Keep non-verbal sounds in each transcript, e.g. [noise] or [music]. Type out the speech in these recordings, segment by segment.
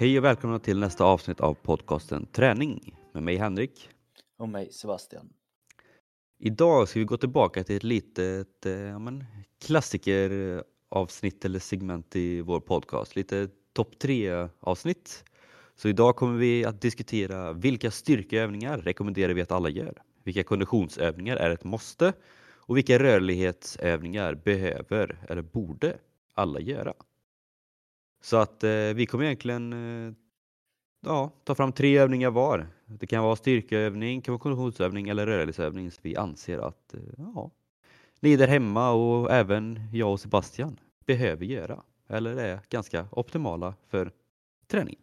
Hej och välkomna till nästa avsnitt av podcasten Träning med mig Henrik. Och mig Sebastian. Idag ska vi gå tillbaka till ett litet eh, ja, men, klassikeravsnitt eller segment i vår podcast. Lite topp tre avsnitt. Så idag kommer vi att diskutera vilka styrkeövningar rekommenderar vi att alla gör? Vilka konditionsövningar är ett måste? Och vilka rörlighetsövningar behöver eller borde alla göra? Så att eh, vi kommer egentligen eh, ja, ta fram tre övningar var. Det kan vara styrkeövning, kan vara konditionsövning eller rörelseövning som vi anser att eh, ja, ni där hemma och även jag och Sebastian behöver göra eller är ganska optimala för träning.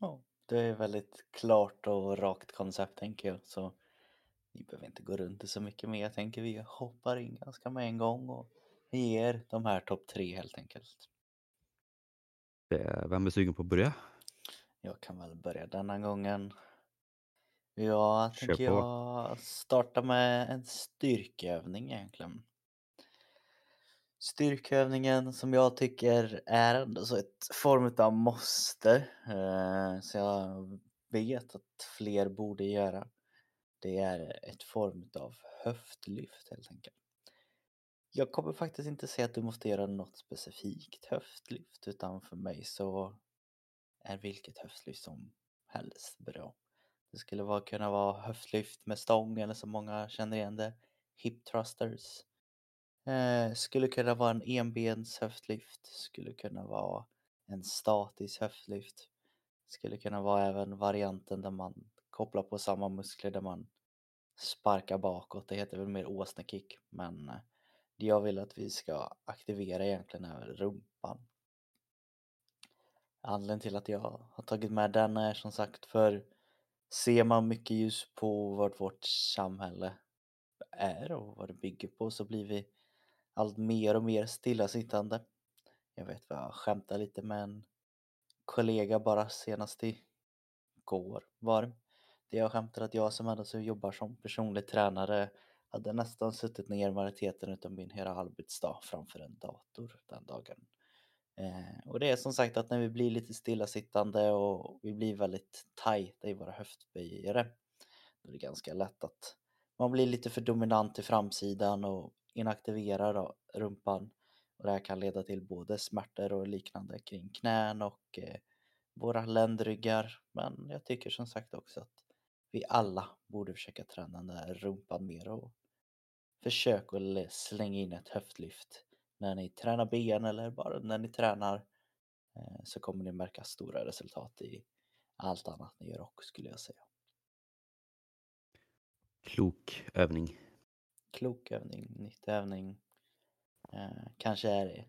Ja, det är väldigt klart och rakt koncept tänker jag så ni behöver inte gå runt det så mycket mer. Jag tänker vi hoppar in ganska med en gång och ger de här topp tre helt enkelt. Vem är sugen på att börja? Jag kan väl börja denna gången. Jag Kör tänker på. jag starta med en styrkeövning egentligen. Styrkeövningen som jag tycker är ändå så ett form av måste, eh, så jag vet att fler borde göra. Det är ett form av höftlyft helt enkelt. Jag kommer faktiskt inte säga att du måste göra något specifikt höftlyft utan för mig så är vilket höftlyft som helst bra. Det skulle vara, kunna vara höftlyft med stång eller som många känner igen det, hip thrusters. Eh, skulle kunna vara en enbens höftlyft, skulle kunna vara en statisk höftlyft. Skulle kunna vara även varianten där man kopplar på samma muskler där man sparkar bakåt. Det heter väl mer åsnekick men eh, det jag vill att vi ska aktivera egentligen är rumpan. Anledningen till att jag har tagit med den är som sagt för ser man mycket ljus på vad vårt samhälle är och vad det bygger på så blir vi allt mer och mer stillasittande. Jag vet vad jag skämtade lite med en kollega bara senast igår var det. Jag skämtade att jag som ändå jobbar som personlig tränare hade nästan suttit ner majoriteten utav min hela arbetsdag framför en dator den dagen. Eh, och det är som sagt att när vi blir lite stillasittande och vi blir väldigt tajta i våra höftböjare då är det ganska lätt att man blir lite för dominant i framsidan och inaktiverar då rumpan och det här kan leda till både smärtor och liknande kring knän och eh, våra ländryggar men jag tycker som sagt också att vi alla borde försöka träna den där rumpan mer och försök att slänga in ett höftlyft när ni tränar ben eller bara när ni tränar eh, så kommer ni märka stora resultat i allt annat ni gör också skulle jag säga. Klok övning. Klok övning, nyttig övning. Eh, kanske är det,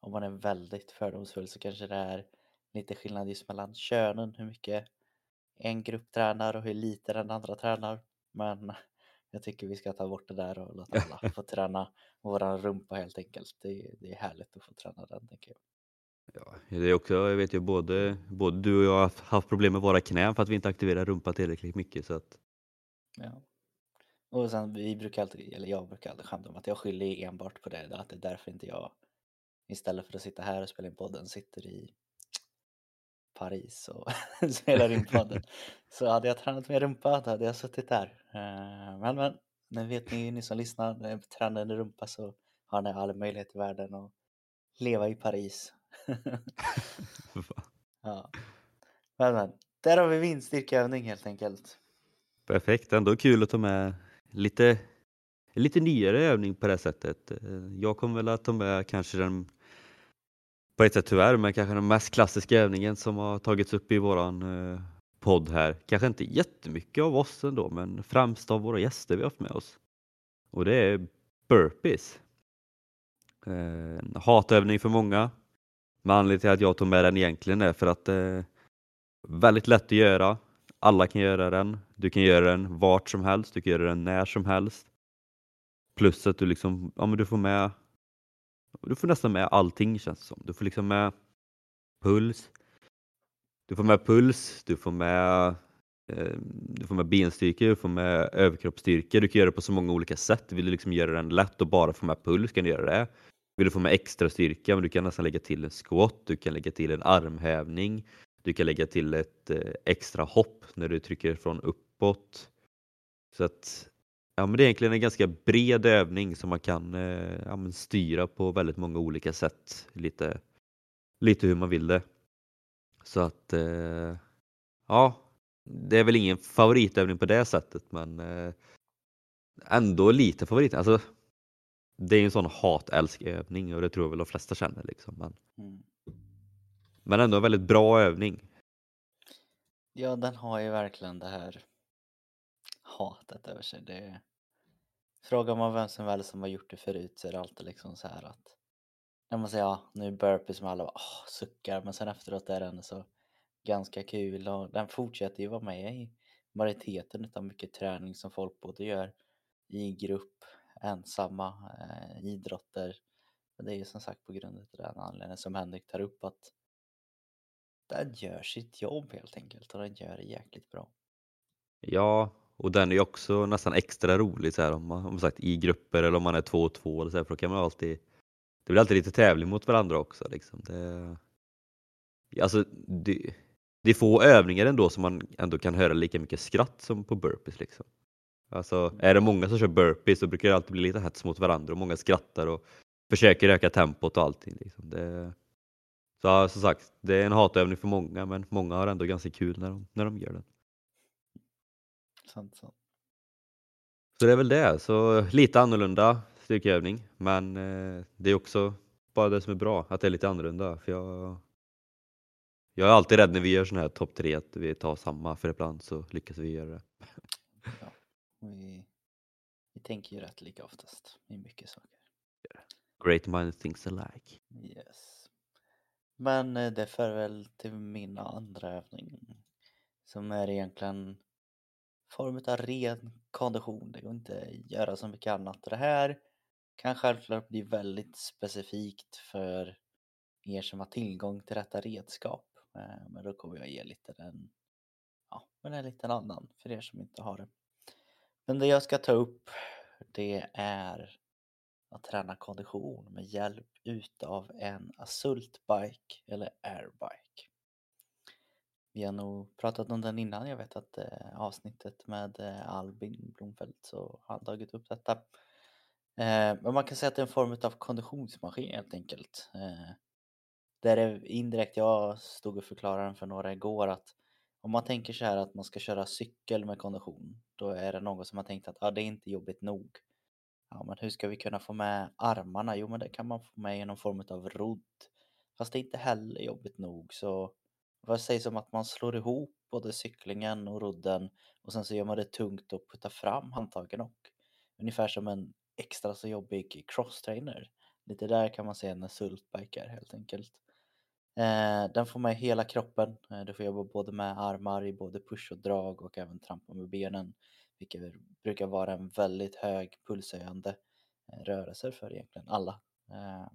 om man är väldigt fördomsfull så kanske det är lite skillnad just mellan könen, hur mycket en grupp tränar och hur lite den andra tränar. Men jag tycker vi ska ta bort det där och låta alla få [laughs] träna våran rumpa helt enkelt. Det, det är härligt att få träna den tänker jag. Ja, det är också, jag vet ju både, både du och jag har haft- problem med våra knän för att vi inte aktiverar rumpan tillräckligt mycket. Så att, Ja. Och sen vi brukar alltid, eller jag brukar alltid skämta om att jag skyller enbart på det. Att det är därför inte jag istället för att sitta här och spela in podden sitter i Paris och spelar in podden. Så hade jag tränat med rumpa då hade jag suttit där. Eh, Men men, nu vet ni, ni som lyssnar, när jag tränar en rumpa så har ni all möjlighet i världen att leva i Paris. [laughs] [laughs] ja. Men men, där har vi min styrkeövning helt enkelt. Perfekt, ändå kul att ta med lite, lite nyare övning på det sättet. Eh, Jag kommer väl att ta med kanske den, på ett sätt tyvärr, men kanske den mest klassiska övningen som har tagits upp i våran eh, podd här. Kanske inte jättemycket av oss ändå, men främst av våra gäster vi har haft med oss. Och det är burpees. Eh, En hatövning för många. Men anledningen till att jag tog med den egentligen är för att det är väldigt lätt att göra. Alla kan göra den. Du kan göra den vart som helst, du kan göra den när som helst. Plus att du liksom, ja men du får med, du får nästan med allting känns det som. Du får liksom med puls, du får med puls, du får med eh, du får med benstyrka, du får med överkroppsstyrka. Du kan göra det på så många olika sätt. Vill du liksom göra den lätt och bara få med puls kan du göra det. vill du få med extra styrka, men du kan nästan lägga till en squat, du kan lägga till en armhävning, du kan lägga till ett eh, extra hopp när du trycker från uppåt. Så att ja, men det är egentligen en ganska bred övning som man kan eh, ja, styra på väldigt många olika sätt. Lite, lite hur man vill det. Så att eh, ja, det är väl ingen favoritövning på det sättet men eh, ändå lite favorit. Alltså, det är en sån hat-älsk-övning och det tror jag väl de flesta känner. Liksom. Men, Mm. men ändå en väldigt bra övning. Ja, den har ju verkligen det här hatet över sig. Det... Frågar man vem som helst som har gjort det förut så är det alltid liksom så här att när man säger ja, nu burpees med som alla bara, oh, suckar, men sen efteråt är den så ganska kul och den fortsätter ju vara med i majoriteten utav mycket träning som folk både gör i grupp, ensamma, eh, idrotter. Men det är ju som sagt på grund av den anledningen som Henrik tar upp att den gör sitt jobb helt enkelt och den gör det jäkligt bra. Ja, och den är ju också nästan extra rolig så här, om man, om man sagt, i grupper eller om man är två och två. Eller så här, för då kan man alltid, det blir alltid lite tävling mot varandra också. Liksom. Det, alltså, det, det är få övningar ändå som man ändå kan höra lika mycket skratt som på burpees. Liksom. Alltså, är det många som kör burpees så brukar det alltid bli lite hets mot varandra och många skrattar och försöker öka tempot och allting. Liksom. Det, så som sagt, det är en hatövning för många men många har ändå ganska kul när de, när de gör den. Sant, sant. Så det är väl det. Så lite annorlunda styrkeövning men eh, det är också bara det som är bra, att det är lite annorlunda. För jag, jag är alltid rädd när vi gör sån här topp tre att vi tar samma för ibland så lyckas vi göra det. [laughs] Ja, vi, vi tänker ju rätt lika oftast i mycket saker. Great minds thinks alike. Yes. Men eh, det för väl till min andra övning som är egentligen form av ren kondition. Det går inte att göra så mycket annat. Det här kan självklart bli väldigt specifikt för er som har tillgång till detta redskap. Eh, men då kommer jag ge lite den, ja, men en liten annan för er som inte har det. Men det jag ska ta upp det är att träna kondition med hjälp utav en Asultbike eller airbike. Vi har nog pratat om den innan. Jag vet att eh, avsnittet med eh, Albin Blomfelt så har han tagit upp detta. Eh, men man kan säga att det är en form av konditionsmaskin helt enkelt. Eh, där är indirekt, jag stod och förklarade den för några igår att om man tänker så här att man ska köra cykel med kondition, då är det någon som har tänkt att ah, det är inte jobbigt nog. Ja, men hur ska vi kunna få med armarna? Jo, men det kan man få med i någon form av rodd. Fast det är inte heller jobbigt nog, så vad sägs om att man slår ihop både cyklingen och rodden och sen så gör man det tungt och puttar fram handtagen och ungefär som en extra så jobbig crosstrainer. Lite där kan man se en sultbike är helt enkelt. Eh, den får med hela kroppen. Eh, du får jobba både med armar i både push och drag och även trampa med benen. Vilket brukar vara en väldigt hög pulshöjande eh, rörelser för egentligen alla. Eh,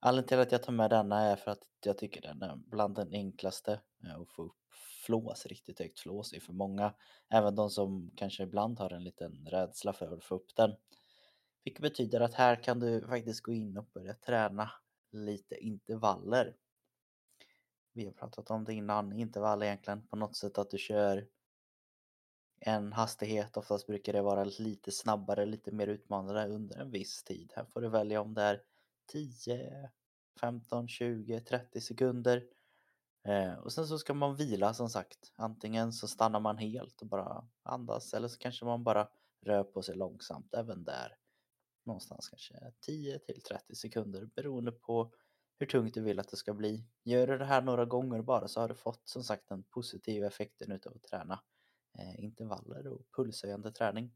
Anledningen till att jag tar med denna är för att jag tycker den är bland den enklaste eh, att få upp flås, riktigt högt flås i för många. Även de som kanske ibland har en liten rädsla för att få upp den. Vilket betyder att här kan du faktiskt gå in och börja träna lite intervaller. Vi har pratat om det innan, intervall egentligen på något sätt att du kör en hastighet, oftast brukar det vara lite snabbare, lite mer utmanande under en viss tid. Här får du välja om det är 10, 15, 20, 30 sekunder. Eh, och sen så ska man vila som sagt. Antingen så stannar man helt och bara andas eller så kanske man bara rör på sig långsamt även där. Någonstans kanske 10 till 30 sekunder beroende på hur tungt du vill att det ska bli. Gör du det här några gånger bara så har du fått som sagt den positiva effekten utav att träna eh, intervaller och pulshöjande träning.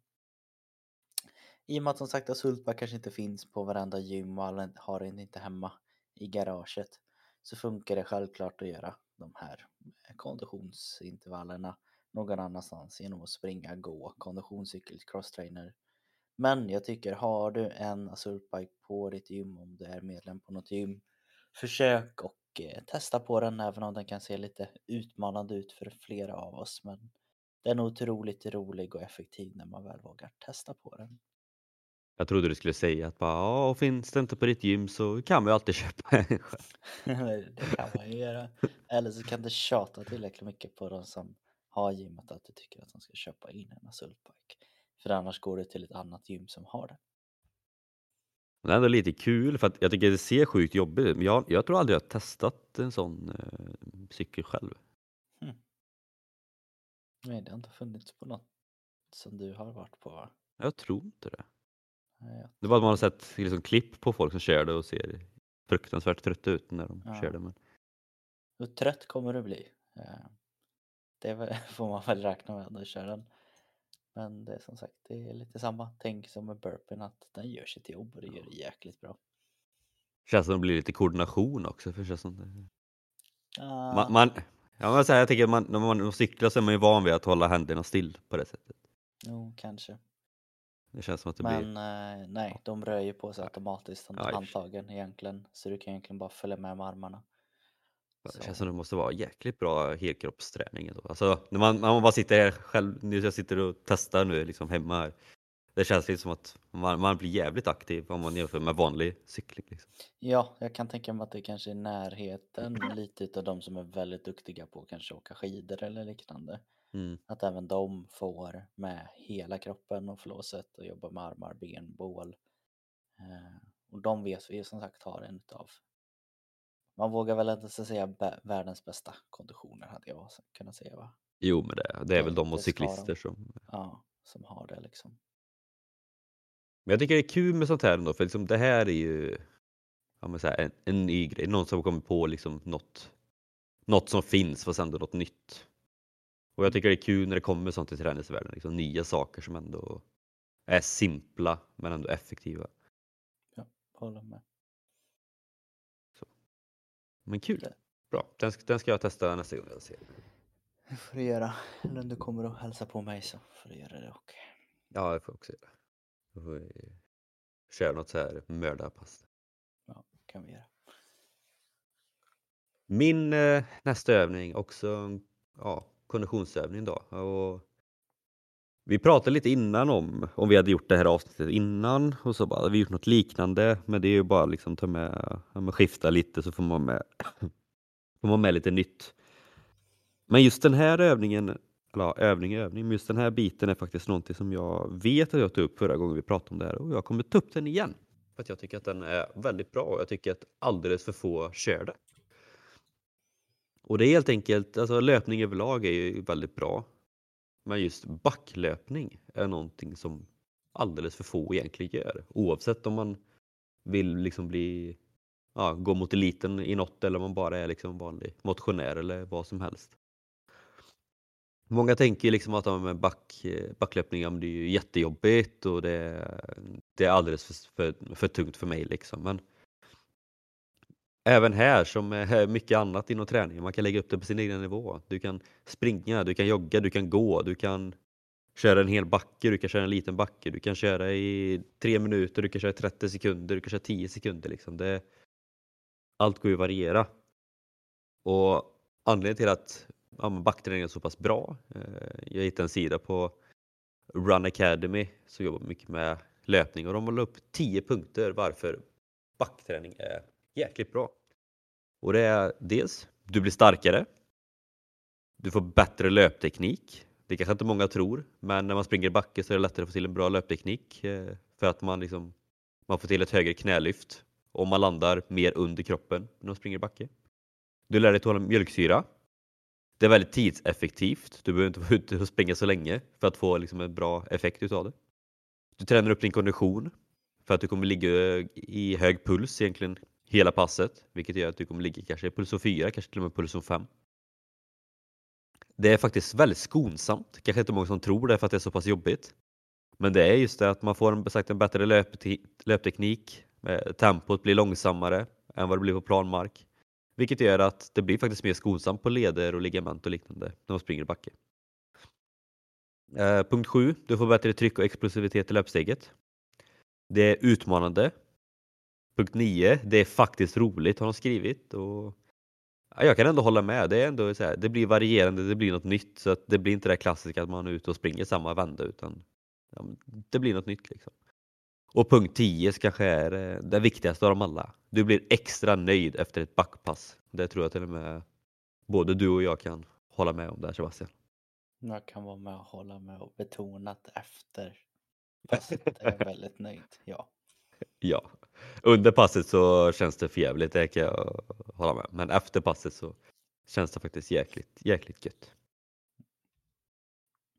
I och med att som sagt att kanske inte finns på varenda gym och alla har den inte hemma i garaget så funkar det självklart att göra de här eh, konditionsintervallerna någon annanstans genom att springa, gå, konditionscykel, crosstrainer. Men jag tycker har du en Asultbike på ditt gym om du är medlem på något gym försök och eh, testa på den även om den kan se lite utmanande ut för flera av oss men den är otroligt rolig och effektiv när man väl vågar testa på den. Jag trodde du skulle säga att bara, ja, finns det inte på ditt gym så kan man ju alltid [laughs] köpa en själv. [laughs] det kan man ju göra. Eller så kan du tjata tillräckligt mycket på de som har gymmet att du tycker att de ska köpa in en Azultbike. För annars går du till ett annat gym som har det. Det är ändå lite kul för att jag tycker det ser sjukt jobbigt ut. Men jag, jag tror aldrig jag har testat en sån eh, cykel själv. Nej, det har inte funnits på något som du har varit på va? Jag tror inte det. Det var att man har sett liksom, klipp på folk som kör det och ser fruktansvärt trötta ut när de Ja. kör det. Men Hur trött kommer du bli? Eh, Det [laughs] får man väl räkna med när du kör den. Men det är som sagt, det är lite samma tänk som med burpen att den gör sitt jobb och det gör det jäkligt bra. känns som det blir lite koordination också. För känns som det... Ah, man, man, ja, men så här, jag tänker man, när man cyklar så är man ju van vid att hålla händerna still på det sättet. Jo, kanske. Det känns som att det Men blir... eh, nej, de rör ju på sig automatiskt sig. handtagen egentligen. Så du kan egentligen bara följa med med armarna. Det Så, känns som det måste vara jäkligt bra helkroppsträning. ändå. Alltså, när, man, när man bara sitter här själv, nu jag sitter och testar nu liksom hemma här. Det känns lite som att man, man blir jävligt aktiv om man jämför med vanlig cykling. Liksom. ja, jag kan tänka mig att det kanske är närheten lite utav de som är väldigt duktiga på att kanske åka skidor eller liknande. Mm. Att även de får med hela kroppen och flåset och jobba med armar, ben, bål. Eh, och de vet vi som sagt har en utav man vågar väl inte säga vä- världens bästa konditioner hade jag kunnat säga va? Jo, men det, det är väl de och cyklister som... Ja, som har det liksom. Men jag tycker det är kul med sånt här ändå, för liksom det här är ju ja, så här, en, en ny grej. Någon som kommit på liksom något, något som finns fast ändå något nytt. Och jag tycker det är kul när det kommer sånt i träningsvärlden, liksom nya saker som ändå är simpla men ändå effektiva. Håller med. Men kul! Det- Bra, den ska, den ska jag testa nästa gång jag ser. Det får du göra. Eller om du kommer och hälsa på mig så får du göra det och Ja, det får jag också göra. Då får vi köra något så här mördarpass. ja, kan vi göra. Min eh, nästa övning också ja, konditionsövning då. Och vi pratade lite innan om om vi hade gjort det här avsnittet innan och så bara, vi gjort något liknande men det är ju bara liksom ta med, ja, men skifta lite så får man med, [clears throat] får man med lite nytt. Men just den här övningen, eller ja, övning övning, men just den här biten är faktiskt någonting som jag vet att jag tog upp förra gången vi pratade om det här och jag kommer ta upp den igen. För att jag tycker att den är väldigt bra och jag tycker att alldeles för få kör det. Och det är helt enkelt, alltså löpning överlag är ju väldigt bra. Men just backlöpning är någonting som alldeles för få egentligen gör. Oavsett om man vill liksom bli, ja, gå mot eliten i något eller om man bara är liksom vanlig motionär eller vad som helst. Många tänker ju liksom att ja, men back, backlöpning, ja, men det är ju jättejobbigt och det, är- det är alldeles för, för, för tungt för mig liksom. Men även här som med eh, [laughs] mycket annat inom träningen, man kan lägga upp det på sin egen nivå. Du kan springa, du kan jogga, du kan gå, du kan köra en hel backe, du kan köra en liten backe, du kan köra i tre minuter, du kan köra i 30 sekunder, du kan köra 10 sekunder. Liksom. Det, allt går ju att variera. Och anledningen till att ja, backträning är så pass bra, eh, jag hittade en sida på Run Academy som jobbar mycket med löpning och de håller upp 10 punkter varför backträning är jäkligt bra. Och det är dels, du blir starkare. Du får bättre löpteknik. Det kanske inte många tror, men när man springer i backe så är det lättare att få till en bra löpteknik eh, för att man, liksom, man får till ett högre knälyft och man landar mer under kroppen när man springer i backe. Du lär dig tåla mjölksyra. Det är väldigt tidseffektivt. Du behöver inte vara ute och springa så länge för att få liksom en bra effekt utav det. Du tränar upp din kondition för att du kommer ligga i hög puls egentligen hela passet, vilket gör att du kommer ligga kanske i puls 4, kanske till och med puls 5. Det är faktiskt väldigt skonsamt, kanske inte många som tror det för att det är så pass jobbigt. Men det är just det att man får en, sagt, en bättre löpte- löpteknik, eh, tempot blir långsammare än vad det blir på planmark. Vilket gör att det blir faktiskt mer skonsamt på leder och ligament och liknande när man springer i backe. Eh, punkt 7. Du får bättre tryck och explosivitet i löpsteget. Det är utmanande. Punkt 9. Det är faktiskt roligt har de skrivit. Och ja, jag kan ändå hålla med. Det, är ändå så här, det blir varierande, det blir något nytt. Så att det blir inte det klassiska att man är ute och springer samma vända utan ja, det blir något nytt. Liksom. Och punkt 10 kanske är eh, det viktigaste av dem alla. Du blir extra nöjd efter ett backpass. Det tror jag till och med både du och jag kan hålla med om där Sebastian. Jag kan vara med och hålla med och betona att efter passet är jag väldigt nöjd. Ja. Ja, under passet så känns det förjävligt, det kan jag hålla med. Men efter passet så känns det faktiskt jäkligt, jäkligt gött.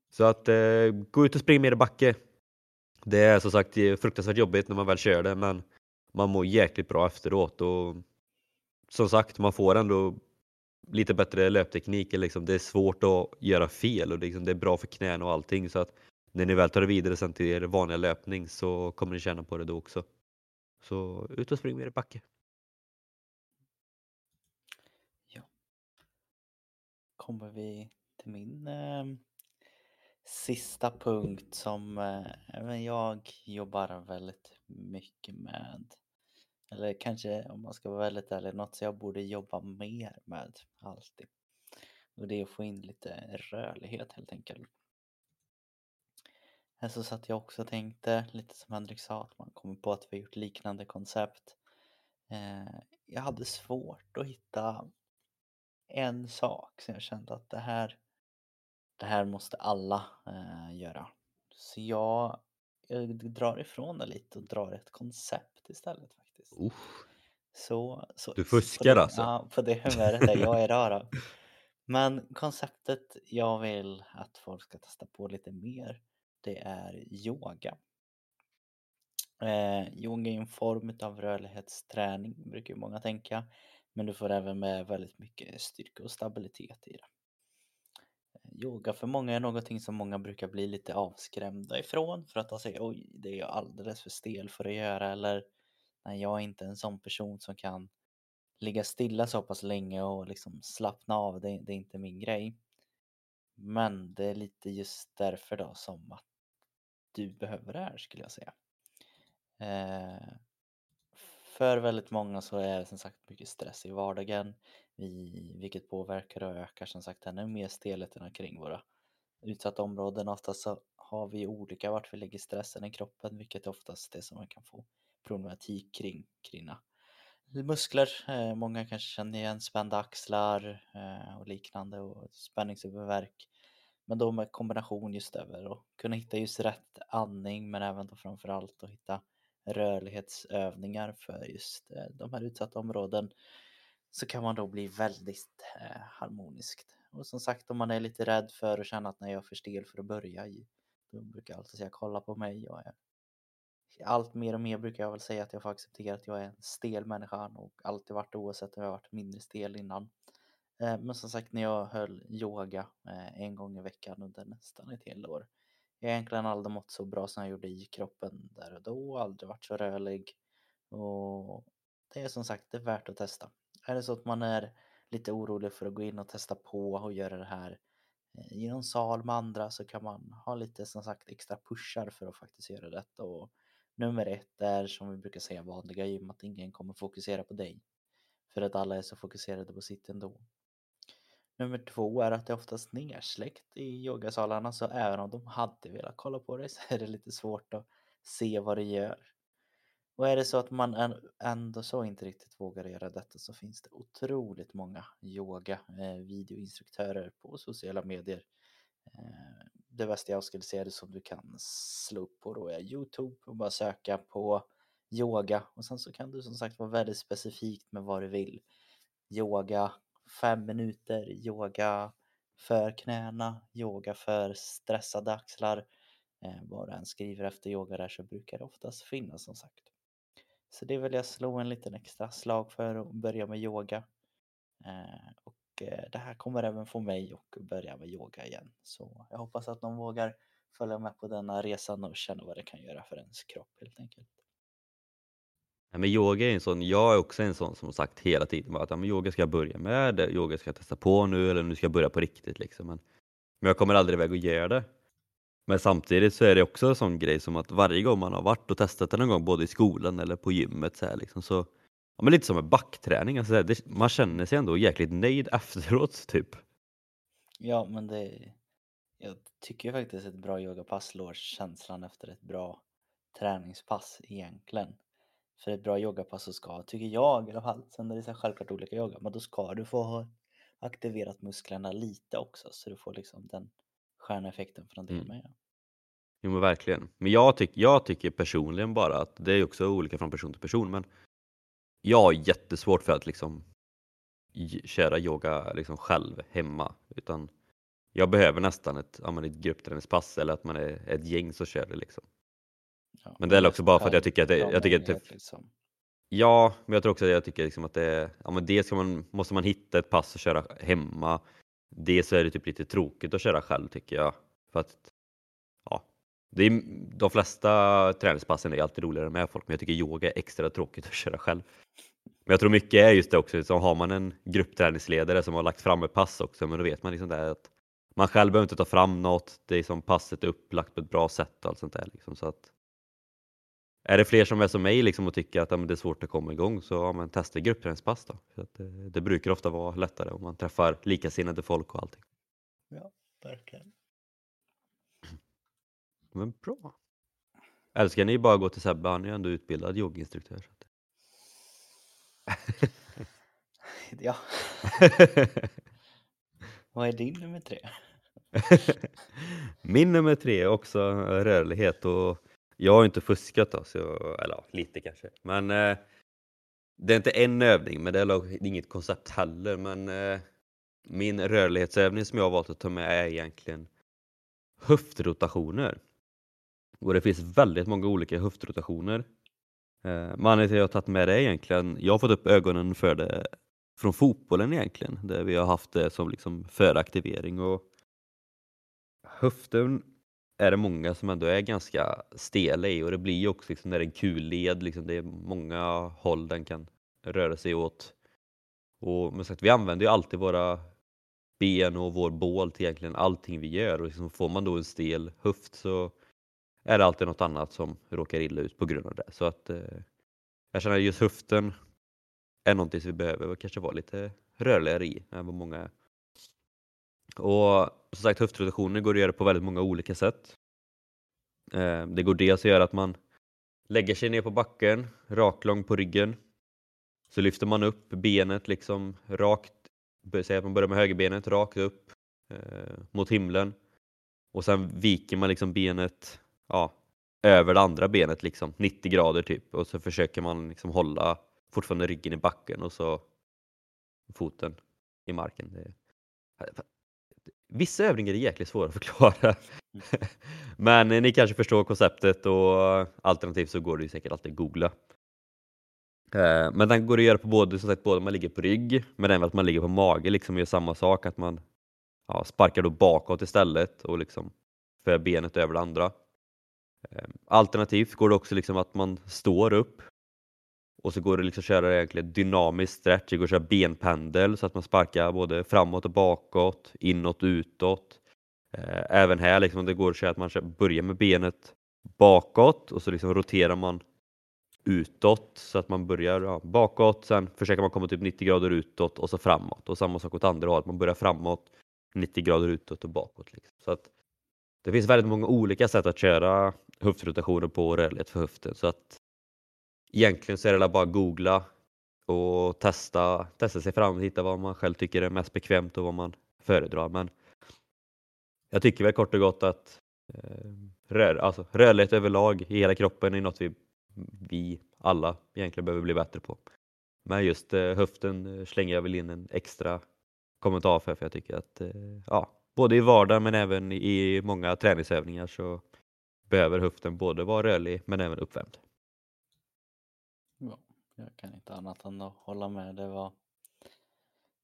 Så att eh, gå ut och springa mer i backe. Det är som sagt fruktansvärt jobbigt när man väl kör det men man mår jäkligt bra efteråt och som sagt man får ändå lite bättre löpteknik. Liksom. Det är svårt att göra fel och liksom, det är bra för knän och allting så att när ni väl tar det vidare sen till er vanliga löpning så kommer ni känna på det då också. Så ut och spring med er backe. Ja. Kommer vi till min eh, sista punkt som eh, jag jobbar väldigt mycket med. Eller kanske om man ska vara väldigt ärlig, något som jag borde jobba mer med alltid. Och det är att få in lite rörlighet helt enkelt. Så satt jag också och tänkte, lite som Henrik sa, att man kommer på att vi har gjort liknande koncept. Eh, jag hade svårt att hitta en sak som jag kände att det här, det här måste alla eh, göra. Så jag, jag drar ifrån det lite och drar ett koncept istället faktiskt. Uff, Så, så, du fuskar det, alltså? Ja, på det humöret är jag idag då. Men konceptet jag vill att folk ska testa på lite mer, det är yoga. Eh, yoga är en form av rörlighetsträning, brukar ju många tänka. Men du får även med väldigt mycket styrka och stabilitet i det. Eh, yoga för många är någonting som många brukar bli lite avskrämda ifrån för att de säger oj, det är jag alldeles för stel för att göra eller nej, jag är inte en sån person som kan ligga stilla så pass länge och liksom slappna av, det, det är inte min grej. Men det är lite just därför då som att du behöver det här skulle jag säga. Eh, för väldigt många så är det som sagt mycket stress i vardagen, vi, vilket påverkar och ökar som sagt ännu mer stelheterna kring våra utsatta områden. Oftast så har vi olika vart vi lägger stressen i kroppen, vilket är oftast det som man kan få problematik kring, kring muskler. Eh, många kanske känner igen spända axlar eh, och liknande och spänningshuvudvärk. Men då med kombination just över och kunna hitta just rätt andning men även då framförallt att hitta rörlighetsövningar för just eh, de här utsatta områden så kan man då bli väldigt eh, harmoniskt. Och som sagt om man är lite rädd för att känna att när jag är för stel för att börja i då brukar jag alltid säga kolla på mig. Jag är allt mer och mer brukar jag väl säga att jag får acceptera att jag är en stel människa och alltid varit oavsett om jag varit mindre stel innan. Eh, men som sagt när jag höll yoga eh, en gång i veckan under nästan ett helt år. Jag har egentligen aldrig mått så bra som jag gjorde i kroppen där och då, aldrig varit så rörlig. Och det är som sagt, det är värt att testa. Är det så att man är lite orolig för att gå in och testa på och göra det här eh, i någon sal med andra så kan man ha lite som sagt extra pushar för att faktiskt göra detta. Och nummer ett är som vi brukar säga vanliga gym att ingen kommer fokusera på dig. För att alla är så fokuserade på sitt ändå. Nummer två är att det är oftast nersläckt i yogasalarna så även om de hade velat kolla på dig [laughs] så är det lite svårt att se vad det gör. Och är det så att man ändå så inte riktigt vågar göra detta så finns det otroligt många yoga eh, videoinstruktörer på sociala medier. Eh, det bästa jag skulle säga är det som du kan slå upp på då är Youtube och bara söka på yoga och sen så kan du som sagt vara väldigt specifikt med vad du vill. Yoga fem minuter, yoga för knäna, yoga för stressade axlar. Eh, vad du än skriver efter yoga där så brukar det oftast finnas som sagt. Så det vill jag slå en liten extra slag för att börja med yoga. Eh, och eh, det här kommer även få mig att börja med yoga igen. Så jag hoppas att någon vågar följa med på denna resan och känna vad det kan göra för ens kropp helt enkelt. Ja, men yoga är en sån, jag är också en sån som sagt hela tiden att ja, men yoga ska jag börja med, yoga ska jag testa på nu eller nu ska jag börja på riktigt. Liksom. Men, men jag kommer aldrig iväg och göra det. Men samtidigt så är det också en sån grej som att varje gång man har varit och testat det någon gång både i skolan eller på gymmet så, här, liksom, så ja, men lite som en backträning, alltså, det, man känner sig ändå jäkligt nöjd efteråt typ. Ja men det, jag tycker faktiskt ett bra yogapass slår känslan efter ett bra träningspass egentligen. För ett bra yogapass så ska, tycker jag i alla fall, sen är det så självklart olika yoga, men då ska du få ha aktiverat musklerna lite också så du får liksom den sköna effekten från det Mm. med. Jo men verkligen. Men jag, tyck, jag tycker personligen bara att det är också olika från person till person men jag har jättesvårt för att liksom köra yoga liksom själv hemma utan jag behöver nästan ett, ja, ett gruppträningspass eller att man är ett gäng som kör det liksom. Ja, Men det är också bara för att jag tycker att det, jag tycker att det, liksom. ja, men jag tror också att jag tycker liksom att det ja men dels man, måste man hitta ett pass att köra hemma. Dels så är det typ lite tråkigt att köra själv tycker jag. För att, ja, det är, de flesta träningspassen är alltid roligare med folk men jag tycker yoga är extra tråkigt att köra själv. Men jag tror mycket är just det också, så har man en gruppträningsledare som har lagt fram ett pass också men då vet man liksom det att man själv behöver inte ta fram något, det är som passet är upplagt på ett bra sätt och allt sånt där. Liksom, så att, är det fler som är som mig liksom, och tycker att ja, det är svårt att komma igång så ja, men testa gruppträningspass då. För att det, det brukar ofta vara lättare om man träffar likasinnade folk och allting. Ja, verkligen. Men bra. Älskar ni bara gå till Sebbe, han är ju ändå utbildad yoginstruktör. Så. [laughs] Ja, [laughs] vad är din nummer tre? [laughs] Min nummer tre är också rörlighet och jag har inte fuskat då, så eller ja, lite kanske. Men eh, det är inte en övning, men det är inget koncept heller. Men eh, min rörlighetsövning som jag har valt att ta med är egentligen höftrotationer. Och det finns väldigt många olika höftrotationer. Eh, men anledningen till att jag har tagit med det egentligen, jag har fått upp ögonen för det från fotbollen egentligen, där vi har haft det som liksom föraktivering och höften är det många som ändå är ganska stela i och det blir ju också liksom när det är en kul led, liksom det är många håll den kan röra sig åt. Och men sagt, vi använder ju alltid våra ben och vår bål till egentligen allting vi gör och liksom får man då en stel höft så är det alltid något annat som råkar illa ut på grund av det. Så att eh, jag känner att just höften är någonting som vi behöver kanske vara lite rörligare i än vad många är. Och som sagt höftrotationer går att göra på väldigt många olika sätt. Eh, det går dels att göra att man lägger sig ner på backen, raklång på ryggen. Så lyfter man upp benet liksom rakt, säg att man börjar med högerbenet rakt upp eh, mot himlen. Och sen viker man liksom benet ja, över det andra benet liksom 90 grader typ och så försöker man liksom hålla fortfarande ryggen i backen och så foten i marken. Det, Vissa övningar är jäkligt svåra att förklara. [laughs] Men ni kanske förstår konceptet och alternativt så går det ju säkert alltid att googla. Eh, Men den går att göra på både, som sagt, både man ligger på rygg men även att man ligger på mage liksom och gör samma sak att man ja, sparkar då bakåt istället och liksom för benet över det andra. Eh, Alternativt går det också liksom att man står upp och så går det liksom att köra egentligen dynamisk stretch, det går att köra benpendel så att man sparkar både framåt och bakåt, inåt och utåt. Eh, Även här liksom det går att köra att man börjar med benet bakåt och så liksom roterar man utåt så att man börjar ja, bakåt, sen försöker man komma typ 90 grader utåt och så framåt och samma sak åt andra hållet, man börjar framåt 90 grader utåt och bakåt. Liksom. Så att det finns väldigt många olika sätt att köra höftrotationer på och rörlighet för höften så att egentligen så är det bara att googla och testa, testa sig fram, och hitta vad man själv tycker är mest bekvämt och vad man föredrar. Men jag tycker väl kort och gott att eh, rör, alltså, rörlighet överlag i hela kroppen är något vi, vi alla egentligen behöver bli bättre på. Men just eh, höften eh, slänger jag väl in en extra kommentar för, för jag tycker att eh, ja, både i vardagen men även i många träningsövningar så behöver höften både vara rörlig men även uppvärmd. Ja, jag kan inte annat än att hålla med. Det var,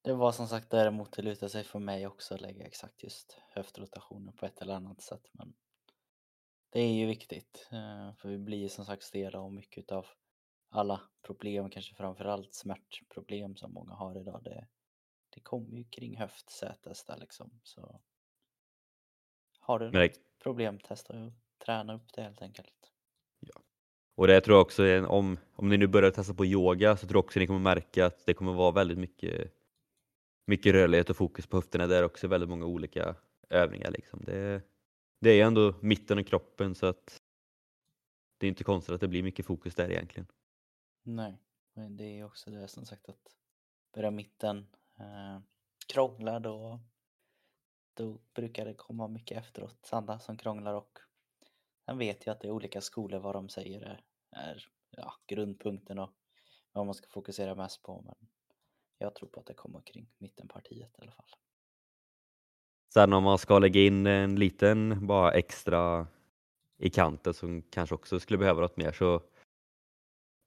det var som sagt däremot det lutar sig för mig också att lägga exakt just höftrotationer på ett eller annat sätt. Men det är ju viktigt eh, för vi blir som sagt stela och mycket av alla problem, kanske framförallt smärtproblem som många har idag. Det, det kommer ju kring höftsätes där liksom. Så har du något problem, testa att träna upp det helt enkelt. Och det tror jag också, är en- om, om ni nu börjar testa på yoga så tror jag också ni kommer märka att det kommer vara väldigt mycket, mycket rörlighet och fokus på höfterna. Det är också väldigt många olika övningar. Liksom. Det, det är ändå mitten av kroppen så att det är inte konstigt att det blir mycket fokus där egentligen. Nej, men det är också det som sagt att börja mitten eh, krångla då, då brukar det komma mycket efteråt. Andra som krånglar och sen vet jag att det är olika skolor vad de säger är, är ja, grundpunkten och vad man ska fokusera mest på. Men jag tror på att det kommer kring mittenpartiet i alla fall. Sen om man ska lägga in en liten bara extra i kanten som kanske också skulle behöva något mer så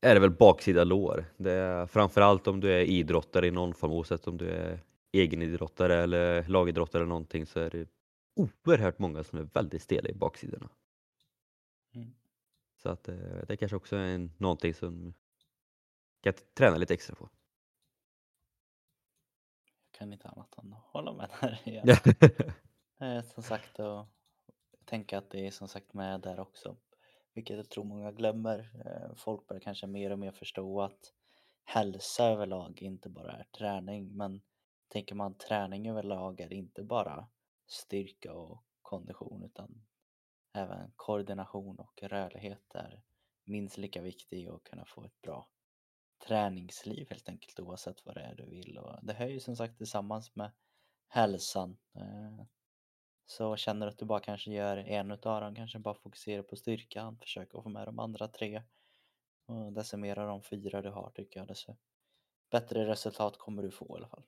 är det väl baksida lår. Det är framförallt om du är idrottare i någon form, oavsett om du är egenidrottare eller lagidrottare eller någonting så är det oerhört många som är väldigt stela i baksidorna. Så att eh, det kanske också är en, någonting som kan träna lite extra på. Jag kan inte annat än hålla med där [laughs] igen. Eh, som sagt och tänka att det är som sagt med där också. Vilket jag tror många glömmer. Eh, Folk börjar kanske mer och mer förstå att hälsa överlag inte bara är träning. Men tänker man träning överlag är inte bara styrka och kondition utan även koordination och rörlighet är minst lika viktig och kunna få ett bra träningsliv helt enkelt oavsett vad det är du vill. Och det hör ju som sagt tillsammans med hälsan. Eh, så känner du att du bara kanske gör en utav dem, kanske bara fokuserar på styrkan, försöker få med de andra tre. Och decimera de fyra du har tycker jag, desto bättre resultat kommer du få i alla fall.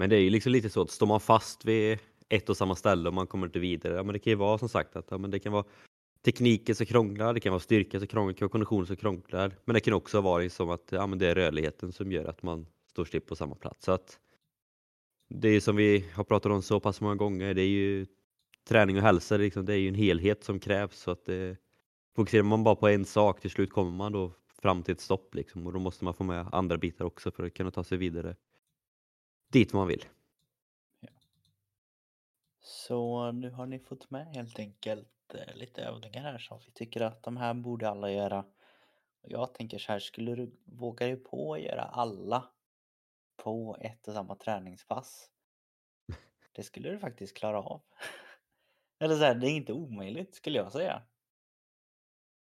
Men det är ju liksom lite så att står man fast vid ett och samma ställe och man kommer inte vidare, ja men det kan ju vara som sagt att ja, men det kan vara tekniken som krånglar, det kan vara styrka som krånglar, det kan vara kondition som krånglar, men det kan också vara liksom att ja, men det är rörligheten som gör att man står still på samma plats. Så att det är som vi har pratat om så pass många gånger, det är ju träning och hälsa, det är, liksom, det är ju en helhet som krävs så att det, fokuserar man bara på en sak till slut kommer man då fram till ett stopp liksom och då måste man få med andra bitar också för att kunna ta sig vidare dit man vill. Så nu har ni fått med helt enkelt eh, lite övningar här som vi tycker att de här borde alla göra. Jag tänker så här, skulle du våga dig på att göra alla på ett och samma träningspass? Det skulle du faktiskt klara av. [laughs] Eller så här, det är inte omöjligt skulle jag säga.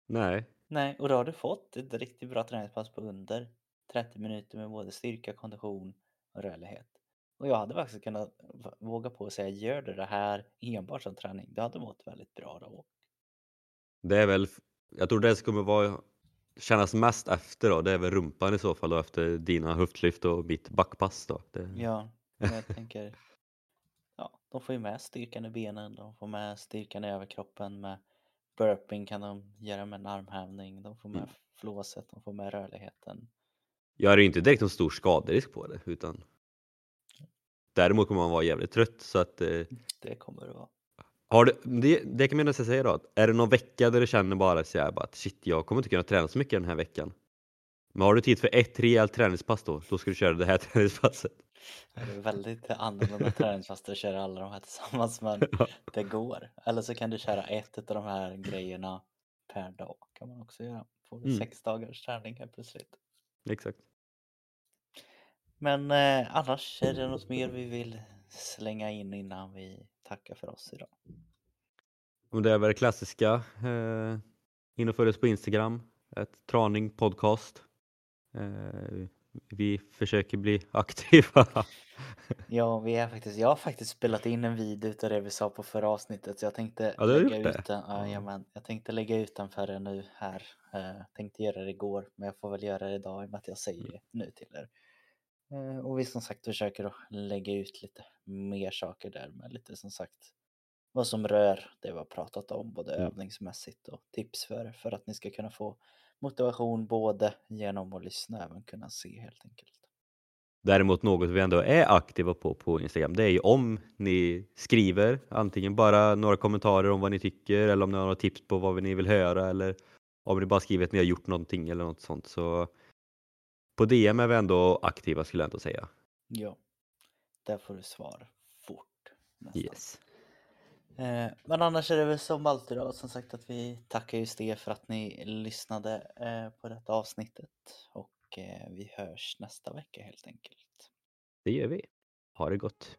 Nej, Nej, och då har du fått ett riktigt bra träningspass på under 30 minuter med både styrka, kondition och rörlighet. Och jag hade faktiskt kunnat våga på att säga gör du det här enbart som träning, det hade mått väldigt bra då. det är väl, jag tror det som kommer vara kännas mest efter då, det är väl rumpan i så fall då efter dina höftlyft och mitt backpass då. Det, Ja, jag [laughs] tänker, ja, de får ju med styrkan i benen, de får med styrkan i överkroppen, med burping kan de göra med en armhävning, de får med Mm. flåset, de får med rörligheten. Jag är ju inte direkt någon stor skaderisk på det utan däremot kommer man vara jävligt trött så att eh, Det kommer det vara. har du, det, det kan man nästan säga då, att är det någon vecka där du känner bara så här, bara att shit jag kommer inte kunna träna så mycket den här veckan. Men har du tid för ett rejält träningspass då, då ska du köra det här [laughs] träningspasset. Det är väldigt annorlunda träningspass att köra alla de här tillsammans men [laughs] det går. Eller så kan du köra ett av de här grejerna per dag kan man också göra. Får du Mm. sex dagars träning helt plötsligt. Exakt. Men eh, annars är det något mer vi vill slänga in innan vi tackar för oss idag. Och det är väl det klassiska, eh, in och följ oss på Instagram, ett traning podcast. Eh, vi försöker bli [laughs] aktiva. Ja, vi är faktiskt, jag har faktiskt spelat in en video utav det vi sa på förra avsnittet så jag tänkte Ja, du har lägga gjort det? ut den. Ja. Jajamän, jag tänkte lägga ut den för er nu här. Eh, tänkte göra det igår men jag får väl göra det idag i och med att jag säger Mm. det nu till er. Eh, och vi som sagt försöker att lägga ut lite mer saker där med lite som sagt vad som rör det vi har pratat om både Mm. övningsmässigt och tips för för att ni ska kunna få motivation både genom att lyssna även kunna se helt enkelt. Däremot något vi ändå är aktiva på på Instagram, det är ju om ni skriver antingen bara några kommentarer om vad ni tycker eller om ni har några tips på vad ni vill höra eller om ni bara skriver att ni har gjort någonting eller något sånt. Så på DM är vi ändå aktiva skulle jag ändå säga. Ja, där får du svar fort. Nästan. Yes. Eh, men annars är det väl som alltid då, som sagt att vi tackar just er för att ni lyssnade eh, på detta avsnittet och eh, vi hörs nästa vecka helt enkelt. Det gör vi. Ha det gott.